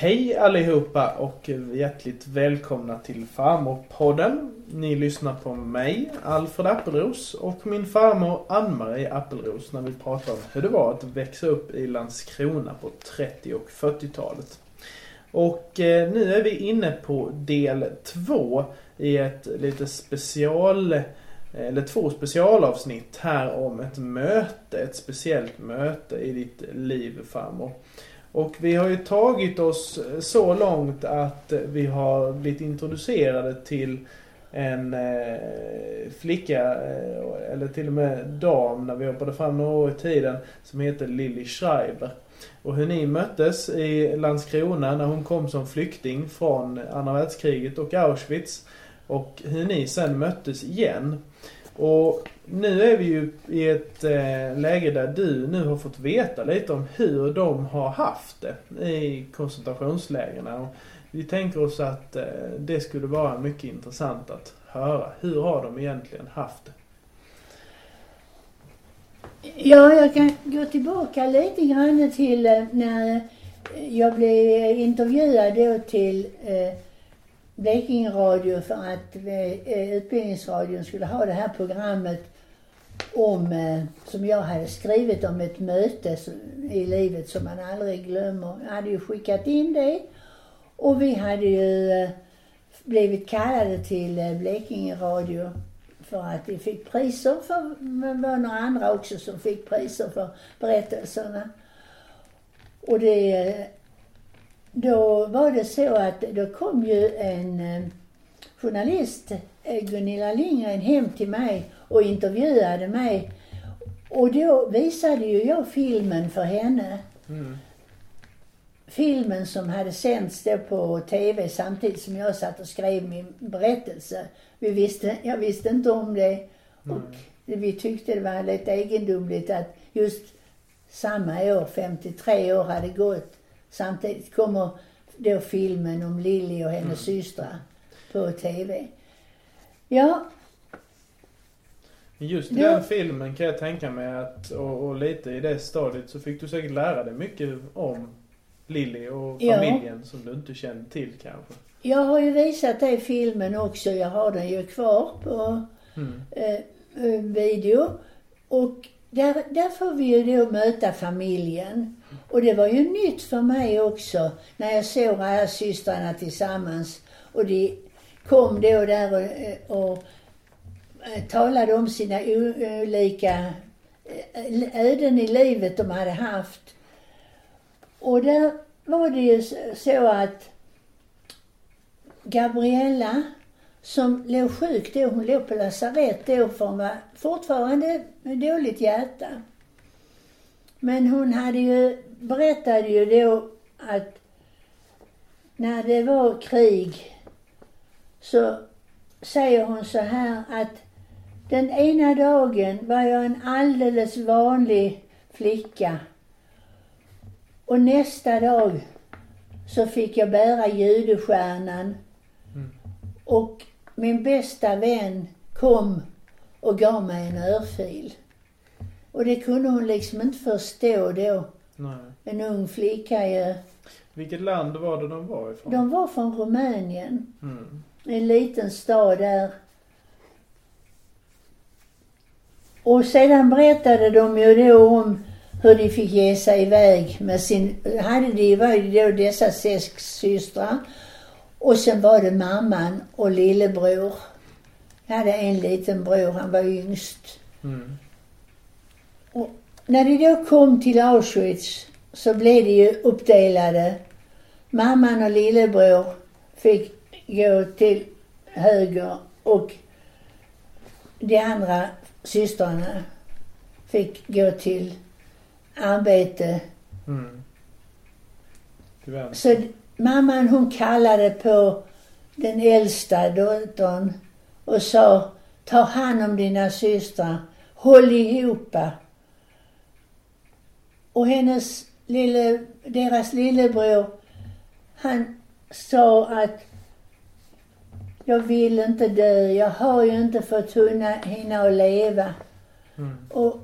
Hej allihopa och hjärtligt välkomna till Farmorpodden. Ni lyssnar på mig, Alfred Appelros och min farmor Ann-Marie Appelros när vi pratar om hur det var att växa upp i Landskrona på 30 och 40-talet. Och eh, nu är vi inne på del två i ett lite special eh, eller två specialavsnitt här om ett möte, ett speciellt möte i ditt liv farmor. Och vi har ju tagit oss så långt att vi har blivit introducerade till en eh, flicka, eh, eller till och med dam när vi hoppade fram några år i tiden, som heter Lilly Schreiber. Och hur ni möttes i Landskrona när hon kom som flykting från andra världskriget och Auschwitz. Och hur ni sen möttes igen. Och nu är vi ju i ett eh, läge där du nu har fått veta lite om hur de har haft det i koncentrationslägren. vi tänker oss att eh, det skulle vara mycket intressant att höra. Hur har de egentligen haft det? Ja, jag kan gå tillbaka lite grann till eh, när jag blev intervjuad då till eh, Blekinge Radio för att eh, eh, Utbildningsradion skulle ha det här programmet om, eh, som jag hade skrivit om ett möte i livet som man aldrig glömmer. Jag hade ju skickat in det och vi hade ju eh, blivit kallade till eh, Blekinge Radio för att vi fick priser för, men det var några andra också som fick priser för berättelserna. Och det eh, då var det så att då kom ju en eh, journalist, eh, Gunilla Lindgren, hem till mig och intervjuade mig. Och då visade ju jag filmen för henne. Mm. Filmen som hade sänts då på TV samtidigt som jag satt och skrev min berättelse. Vi visste, jag visste inte om det. Mm. Och vi tyckte det var lite egendomligt att just samma år, 53 år, hade gått Samtidigt kommer då filmen om Lilly och hennes mm. systrar på TV. Ja. Just i den filmen kan jag tänka mig att, och, och, lite i det stadiet så fick du säkert lära dig mycket om Lilly och familjen ja. som du inte kände till kanske. Jag har ju visat det i filmen också. Jag har den ju kvar på mm. eh, eh video. Och där, där får vi ju då möta familjen. Och det var ju nytt för mig också när jag såg alla systrarna tillsammans. Och de kom då där och, och eh, talade om sina olika eh, öden i livet de hade haft. Och där var det ju så att Gabriella som låg sjuk då, hon låg på lasarett då för hon var fortfarande med dåligt hjärta. Men hon hade ju, berättade ju då att när det var krig så säger hon så här att den ena dagen var jag en alldeles vanlig flicka och nästa dag så fick jag bära judestjärnan mm. och min bästa vän kom och gav mig en örfil. Och det kunde hon liksom inte förstå då. Nej. En ung flicka ju. Vilket land var det de var ifrån? De var från Rumänien. Mm. En liten stad där. Och sedan berättade de ju då om hur de fick ge sig iväg med sin, hade de var ju då dessa sex systrar och sen var det mamman och lillebror. Jag hade en liten bror, han var yngst. Mm. Och när de då kom till Auschwitz så blev de ju uppdelade. Mamman och lillebror fick gå till höger och de andra systrarna fick gå till arbete. Mm. Så mamman hon kallade på den äldsta dottern och sa ta hand om dina systrar, håll ihop. Och hennes lille, deras lillebror, han sa att jag vill inte dö, jag har ju inte fått hinna, hinna att leva. Mm. Och,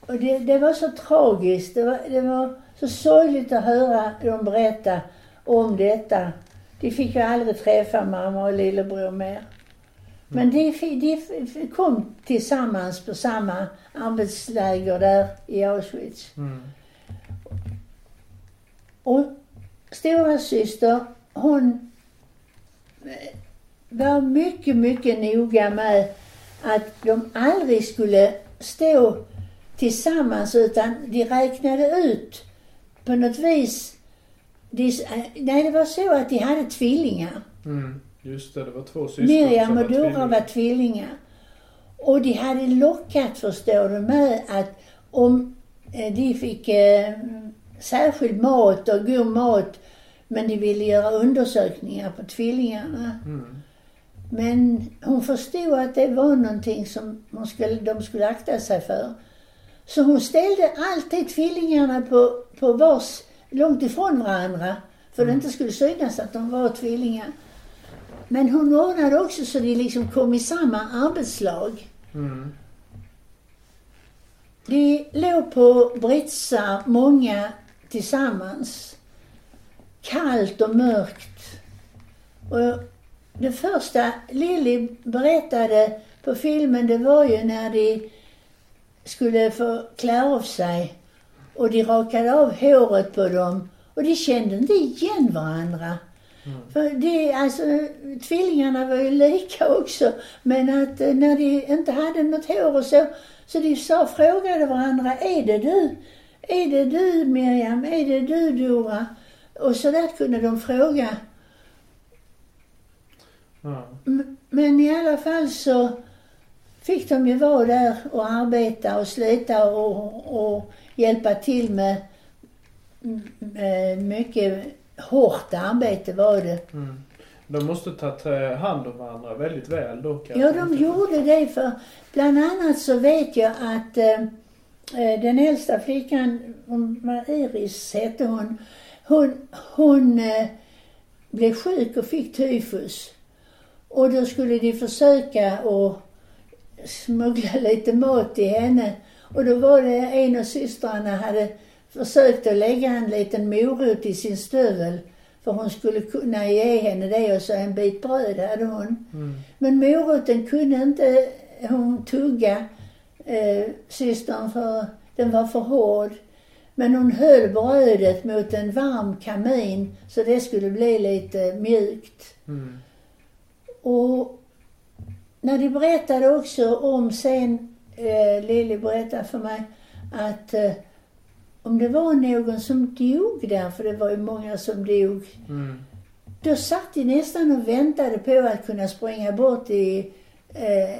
och det, det, var så tragiskt, det var, det var så sorgligt att höra dem berätta om detta. De fick ju aldrig träffa mamma och lillebror mer. Men de, de kom tillsammans på samma arbetsläger där i Auschwitz. Mm. Och stora syster, hon eh, var mycket, mycket noga med att de aldrig skulle stå tillsammans utan de räknade ut på något vis. De, eh, nej, det var så att de hade tvillingar. Mm. Just det, det var två syskon Miriam och Dora var tvillingar. Och de hade lockat, förstår du, med att om eh, de fick eh, särskild mat och god mat, men de ville göra undersökningar på tvillingarna. Mm. Men hon förstod att det var någonting som hon skulle, de skulle akta sig för. Så hon ställde alltid tvillingarna på, på vars, långt ifrån varandra, för det inte skulle synas att de var tvillingar. Men hon ordnade också så de liksom kom i samma arbetslag. Mm. De låg på britsar, många tillsammans. Kallt och mörkt. Och det första Lilly berättade på filmen, det var ju när de skulle få klä av sig. Och de rakade av håret på dem. Och de kände inte igen varandra. För det, alltså, tvillingarna var ju lika också. Men att eh, när de inte hade något hår och så, så de sa, frågade varandra, är det du? Är det du Miriam? Är det du Dora? Och så där kunde de fråga. Ja. M- Men i alla fall så fick de ju vara där och arbeta och slita och, och hjälpa till med mm, eh, mycket hårt arbete var det. Mm. De måste ta hand om varandra väldigt väl då kan Ja, de gjorde det för bland annat så vet jag att eh, eh, den äldsta flickan, Iris hette hon, hon, hon eh, blev sjuk och fick tyfus. Och då skulle de försöka att smuggla lite mat till henne. Och då var det en av systrarna hade försökt att lägga en liten morot i sin stövel. För hon skulle kunna ge henne det och så en bit bröd hade hon. Mm. Men moroten kunde inte hon tugga, eh, systern, för den var för hård. Men hon höll brödet mot en varm kamin så det skulle bli lite mjukt. Mm. Och när de berättade också om sen, eh, Lilly berättade för mig, att eh, om det var någon som dog där, för det var ju många som dog, Mm. då satt de nästan och väntade på att kunna springa bort i, eh,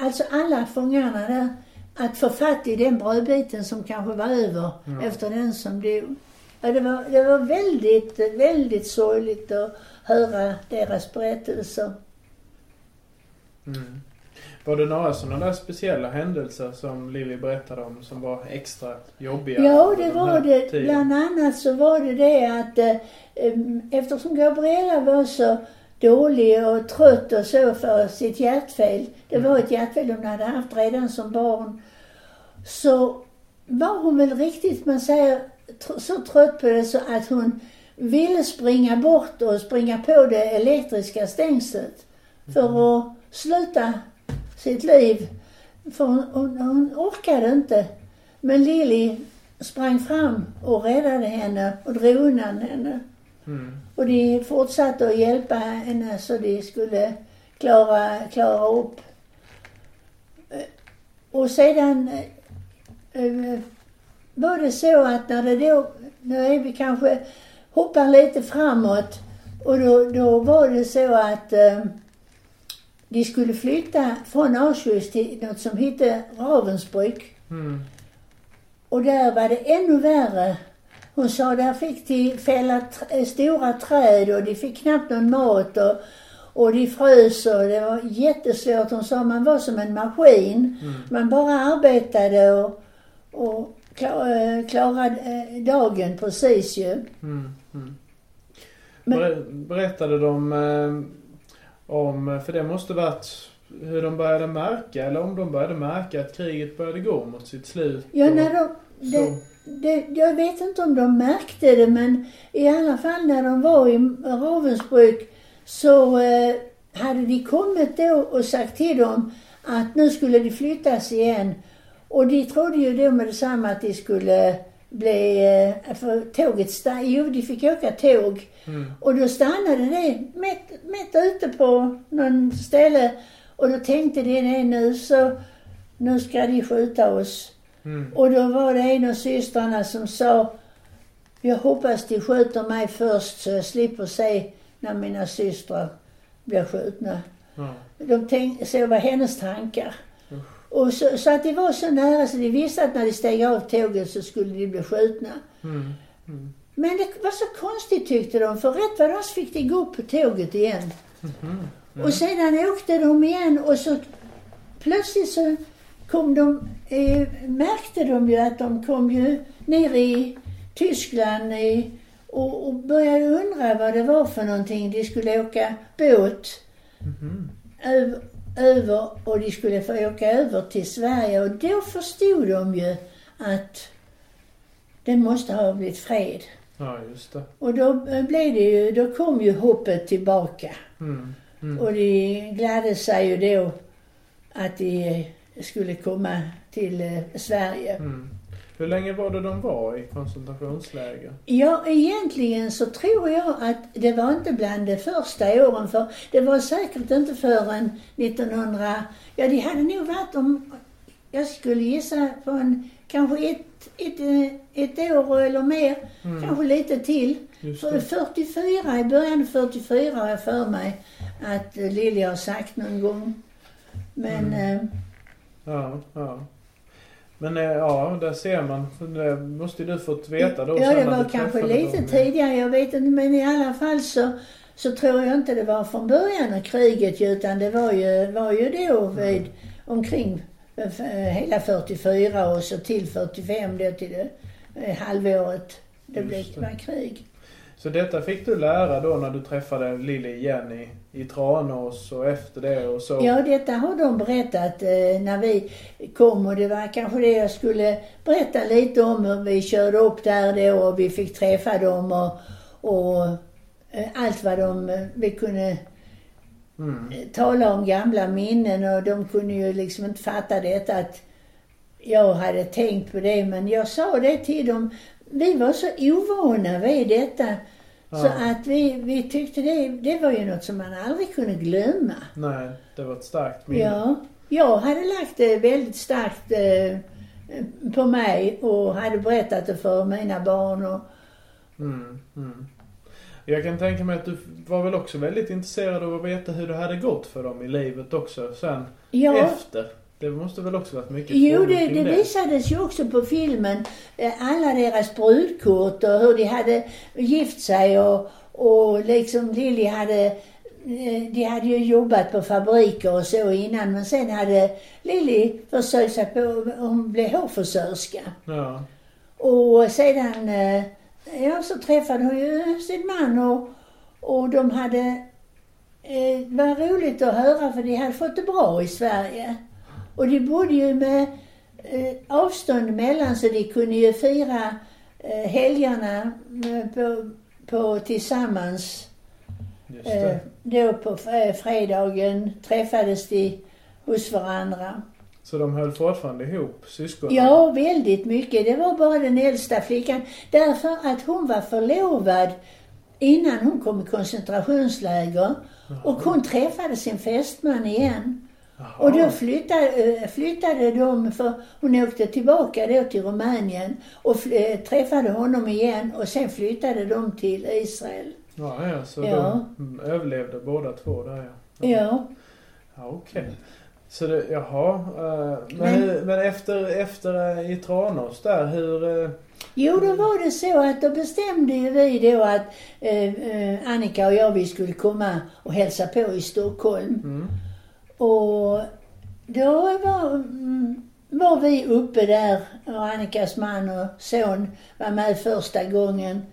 alltså alla fångarna där, att få fatt i den brödbiten som kanske var över Ja. efter den som dog. Ja, det, var, det var väldigt, väldigt sorgligt att höra deras berättelser. Mm. Var det några sådana där speciella händelser som Lilly berättade om som var extra jobbiga? Ja, det var det. tiden? Bland annat så var det det att eh, eftersom Gabriella var så dålig och trött och så för sitt hjärtfel, det var ett hjärtfel hon hade haft redan som barn, så var hon väl riktigt, man säger, så trött på det så att hon ville springa bort och springa på det elektriska stängslet för att sluta sitt liv. För hon, hon, hon orkade inte. Men Lili sprang fram och räddade henne och drog undan henne. Mm. Och de fortsatte att hjälpa henne så de skulle klara, klara upp. Eh, Och sedan eh, eh, var det så att när det då, nu är vi kanske, hoppar lite framåt och då, då var det så att de skulle flytta från Auschwitz till något som hette Ravensbrück. Mm. Och där var det ännu värre. Hon sa där fick de fälla tr- stora träd och de fick knappt någon mat och, och de frös och det var jättesvårt. Hon sa man var som en maskin. Mm. Man bara arbetade och, och kla- eh, klarade eh, dagen precis ju. Mm. Mm. Men- Ber- Berättade de eh, om, för det måste varit hur de började märka, eller om de började märka att kriget började gå mot sitt slut. Ja, när de, det, det, jag vet inte om de märkte det men i alla fall när de var i Ravensbrück så eh, hade de kommit då och sagt till dem att nu skulle de flyttas igen. Och de trodde ju då med detsamma att de skulle bli, eh, för tåget stannade, jo de fick åka tåg. Mm. Och då stannade det mitt, mitt ute på någon ställe och då tänkte de det nu så, nu ska de skjuta oss. Mm. Och då var det en av systrarna som sa, jag hoppas de skjuter mig först så jag slipper se när mina systrar blir skjutna. Ja. De tänkte, så var hennes tankar. Och så, så att de var så nära så de visste att när de steg av tåget så skulle de bli skjutna. Mm. Mm. Men det var så konstigt tyckte de, för rätt vad det så fick de gå upp på tåget igen. Mhm. Och sedan åkte de igen och så plötsligt så kom de, eh, märkte de ju att de kom ju ner i Tyskland i, och, och började undra vad det var för någonting. De skulle åka båt Mhm. Över och de skulle få åka över till Sverige och då förstod de ju att det måste ha blivit fred. Ja, just det. Och då blev det ju, då kom ju hoppet tillbaka. Mm. Mm. Och de gladde sig ju då att de skulle komma till eh, Sverige. Mm. Hur länge var det de var i koncentrationsläger? Ja, egentligen så tror jag att det var inte bland de första åren för det var säkert inte förrän 1900, ja de hade nog varit om, jag skulle gissa på en, kanske ett, ett, eh, ett år eller mer, Mm. kanske lite till. För det. 44, i början av 44 har jag för mig att Lilly har sagt någon gång. Men Mm. eh, Ja, ja. Men eh, ja, där ser man. Det måste ju du fått veta då. Ja, det var kanske lite dem. tidigare, jag vet inte. Men i alla fall så, så tror jag inte det var från början av kriget utan det var ju, var ju då vid omkring eh, hela 44 och så till 45 då till det eh, halvåret det Just blev det. krig. Så detta fick du lära då när du träffade Lilly igen i, i Tranås och efter det och så? Ja, detta har de berättat eh, när vi kom och det var kanske det jag skulle berätta lite om hur vi körde upp där då och vi fick träffa dem och, och eh, allt vad de, eh, vi kunde Mm. eh, tala om gamla minnen och de kunde ju liksom inte fatta detta att jag hade tänkt på det men jag sa det till dem. Vi var så ovana vid detta så Ja. att vi, vi tyckte det, det var ju något som man aldrig kunde glömma. Nej, det var ett starkt minne. Ja, jag hade lagt det väldigt starkt eh, på mig och hade berättat det för mina barn. Och, Mm, mm. Jag kan tänka mig att du var väl också väldigt intresserad av att veta hur det hade gått för dem i livet också sen ja, efter. Det måste väl också varit mycket jo, det, kring det visades ju också på filmen. eh, Alla deras brudkort och hur de hade gift sig och, och liksom Lilly hade eh, de hade ju jobbat på fabriker och så innan men sen hade Lilly försökt sig på, hon blev hårfrisörska. Ja. Och sedan, eh, ja så träffade hon ju sin man och, och de hade, det var roligt att höra för de hade fått det bra i Sverige. Och de bodde ju med eh, avstånd emellan så de kunde ju fira eh, helgerna eh, på, på tillsammans. Just Eh, det. då på f- fredagen träffades de hos varandra. Så de höll fortfarande ihop, syskonen? Ja, väldigt mycket. Det var bara den äldsta flickan. Därför att hon var förlovad innan hon kom i koncentrationsläger. Och hon träffade sin fästman igen. Jaha. Och då flyttade, eh, flyttade de, för hon åkte tillbaka då till Rumänien och eh, träffade honom igen och sen flyttade de till Israel. Ja, ja, så Ja. de mm, överlevde båda två där ja. Ja. Ja, okej. Så det, jaha. eh, men, Men- men efter, efter i Tranås där, hur... Jo, då var det så att då bestämde ju vi då att eh, Annika och jag, vi skulle komma och hälsa på i Stockholm. Mm, och då var, mm, var vi uppe där och Annikas man och son var med första gången.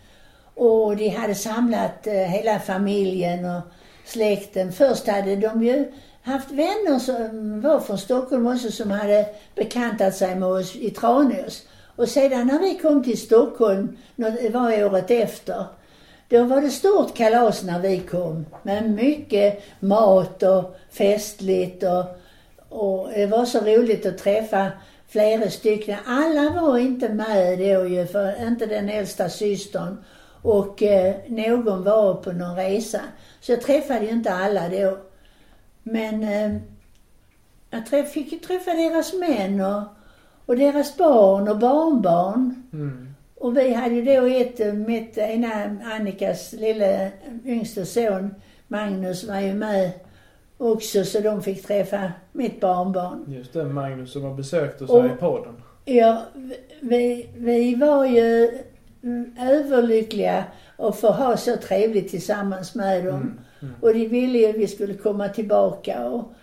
Och de hade samlat eh, hela familjen och släkten. Först hade de ju haft vänner som var från Stockholm också som hade bekantat sig med oss i Tranås. Och sedan när vi kom till Stockholm, det var året efter, då var det stort kalas när vi kom. Med mycket mat och festligt och, och det var så roligt att träffa flera stycken. Alla var inte med då ju, för inte den äldsta systern. Och eh, någon var på någon resa. Så jag träffade ju inte alla då. Men eh, jag träff, fick ju träffa deras män och, och deras barn och barnbarn. Mm. Och vi hade ju då ett, eh, mitt ena Annikas lilla yngste son, Magnus, var ju med också så de fick träffa mitt barnbarn. Just det, Magnus som har besökt oss Och- här i podden. Ja, vi, vi var ju överlyckliga att få ha så trevligt tillsammans med dem. Mm. Mm. Och de ville ju att vi skulle komma tillbaka och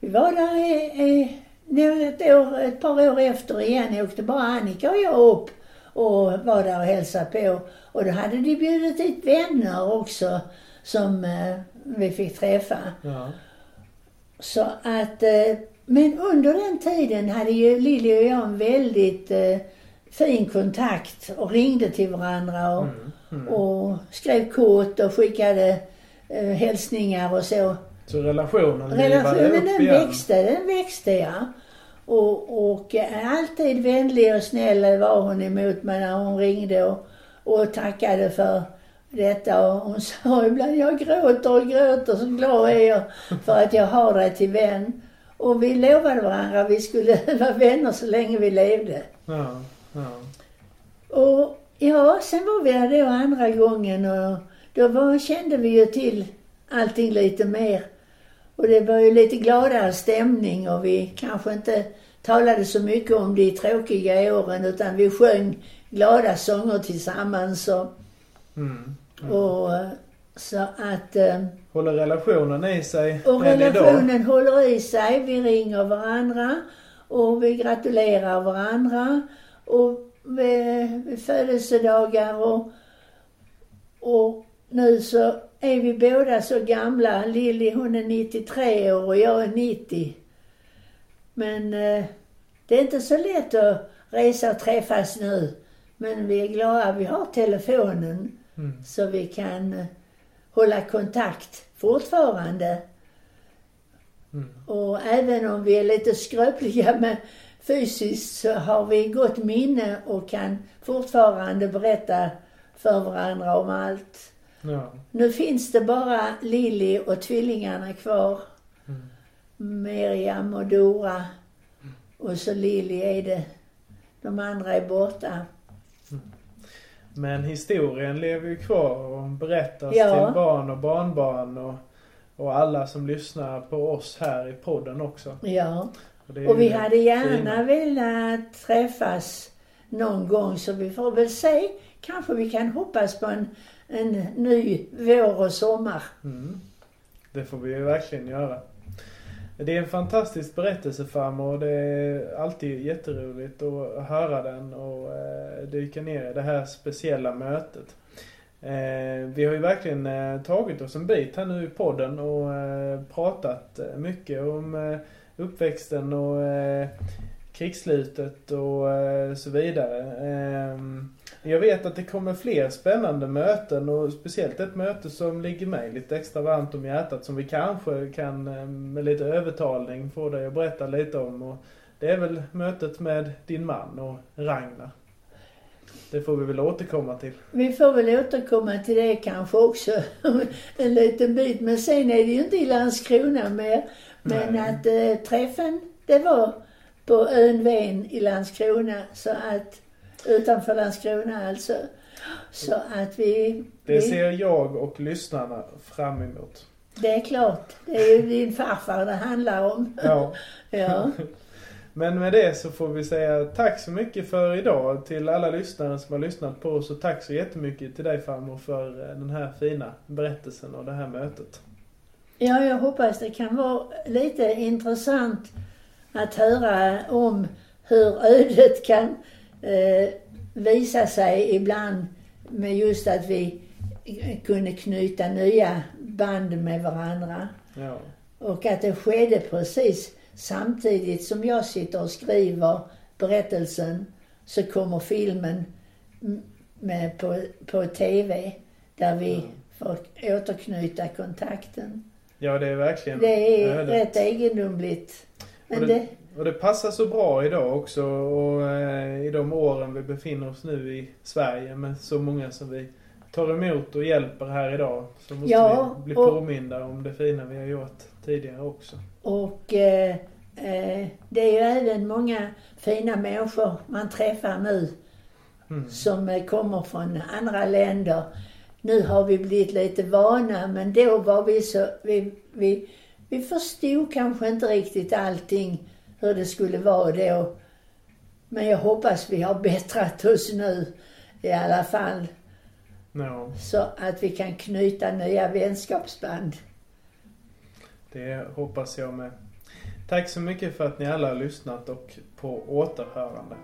vi var där i, i, ett, år, ett par år efter igen åkte bara Annika och jag upp och var där och hälsade på. Och då hade de bjudit dit vänner också som eh, vi fick träffa. Ja. Så att, eh, men under den tiden hade ju Lilly och jag en väldigt eh, fin kontakt och ringde till varandra och, Mm. Mm. och skrev kort och skickade eh, hälsningar och så. Så relationen Relationen upp den igen. växte, den växte ja. Och, och eh, alltid vänlig och snäll var hon emot mig när hon ringde och, och tackade för detta. Och hon sa ibland, jag gråter och gråter, så glad är jag för att jag har dig till vän. Och vi lovade varandra att vi skulle vara vänner så länge vi levde. Ja. Ja. Och ja, sen var vi där då andra gången och då var, kände vi ju till allting lite mer. Och det var ju lite gladare stämning och vi kanske inte talade så mycket om de tråkiga åren utan vi sjöng glada sånger tillsammans och, Mm. Mm. och eh, så att eh, Håller relationen i sig och idag? relationen håller i sig. Vi ringer varandra och vi gratulerar varandra. Och vid, vid födelsedagar och, och nu så är vi båda så gamla. Lilly hon är 93 år och jag är 90. Men eh, det är inte så lätt att resa och träffas nu. Men vi är glada vi har telefonen Mm. så vi kan eh, hålla kontakt fortfarande. Mm. Och även om vi är lite skröpliga med fysiskt så har vi gott minne och kan fortfarande berätta för varandra om allt. Ja. Nu finns det bara Lilly och tvillingarna kvar. Mm. Miriam och Dora. Och så Lilly är det. De andra är borta. Men historien lever ju kvar och berättas Ja. till barn och barnbarn och, och alla som lyssnar på oss här i podden också. Ja. Och, Och vi hade gärna fina. velat träffas någon gång så vi får väl se. Kanske vi kan hoppas på en, en ny vår och sommar. Mm. Det får vi ju verkligen göra. Det är en fantastisk berättelse farmor och det är alltid jätteroligt att höra den och eh, dyka ner i det här speciella mötet. Eh, vi har ju verkligen eh, tagit oss en bit här nu i podden och eh, pratat eh, mycket om eh, uppväxten och eh, krigsslutet och så vidare. Ehm, Ehm, jag vet att det kommer fler spännande möten och speciellt ett möte som ligger mig lite extra varmt om hjärtat som vi kanske kan eh, med lite övertalning få dig att berätta lite om. Och det är väl mötet med din man och Ragnar. Det får vi väl återkomma till. Vi får väl återkomma till det kanske också en liten bit. Men sen är det ju inte i Landskrona mer. Men Nej. att eh, träffen, det var på ön Ven i Landskrona. Så att, utanför Landskrona alltså. Så att vi... Det vi ser jag och lyssnarna fram emot. det är klart. Det är ju din farfar det handlar om. Ja. Ja. Men med det så får vi säga tack så mycket för idag till alla lyssnare som har lyssnat på oss och tack så jättemycket till dig farmor för eh, den här fina berättelsen och det här mötet. Ja, jag hoppas det kan vara lite intressant att höra om hur ödet kan eh, visa sig ibland med just att vi kunde knyta nya band med varandra. Ja. Och att det skedde precis samtidigt som jag sitter och skriver berättelsen så kommer filmen med på, på TV där vi Mm. får återknyta kontakten. Ja, det är verkligen Det är ödet. rätt egendomligt. Men det- Och det passar så bra idag också och eh, i de åren vi befinner oss nu i Sverige med så många som vi tar emot och hjälper här idag. Så måste Ja, vi bli och- påminda om det fina vi har gjort tidigare också. Och eh, eh, det är ju även många fina människor man träffar nu Mm. som eh, kommer från andra länder. Nu har vi blivit lite vana men då var vi så, vi, vi, vi förstod kanske inte riktigt allting hur det skulle vara då. Men jag hoppas vi har bättrat oss nu i alla fall. Ja, Så att vi kan knyta nya vänskapsband. det hoppas jag med. Tack så mycket för att ni alla har lyssnat och på återhörande.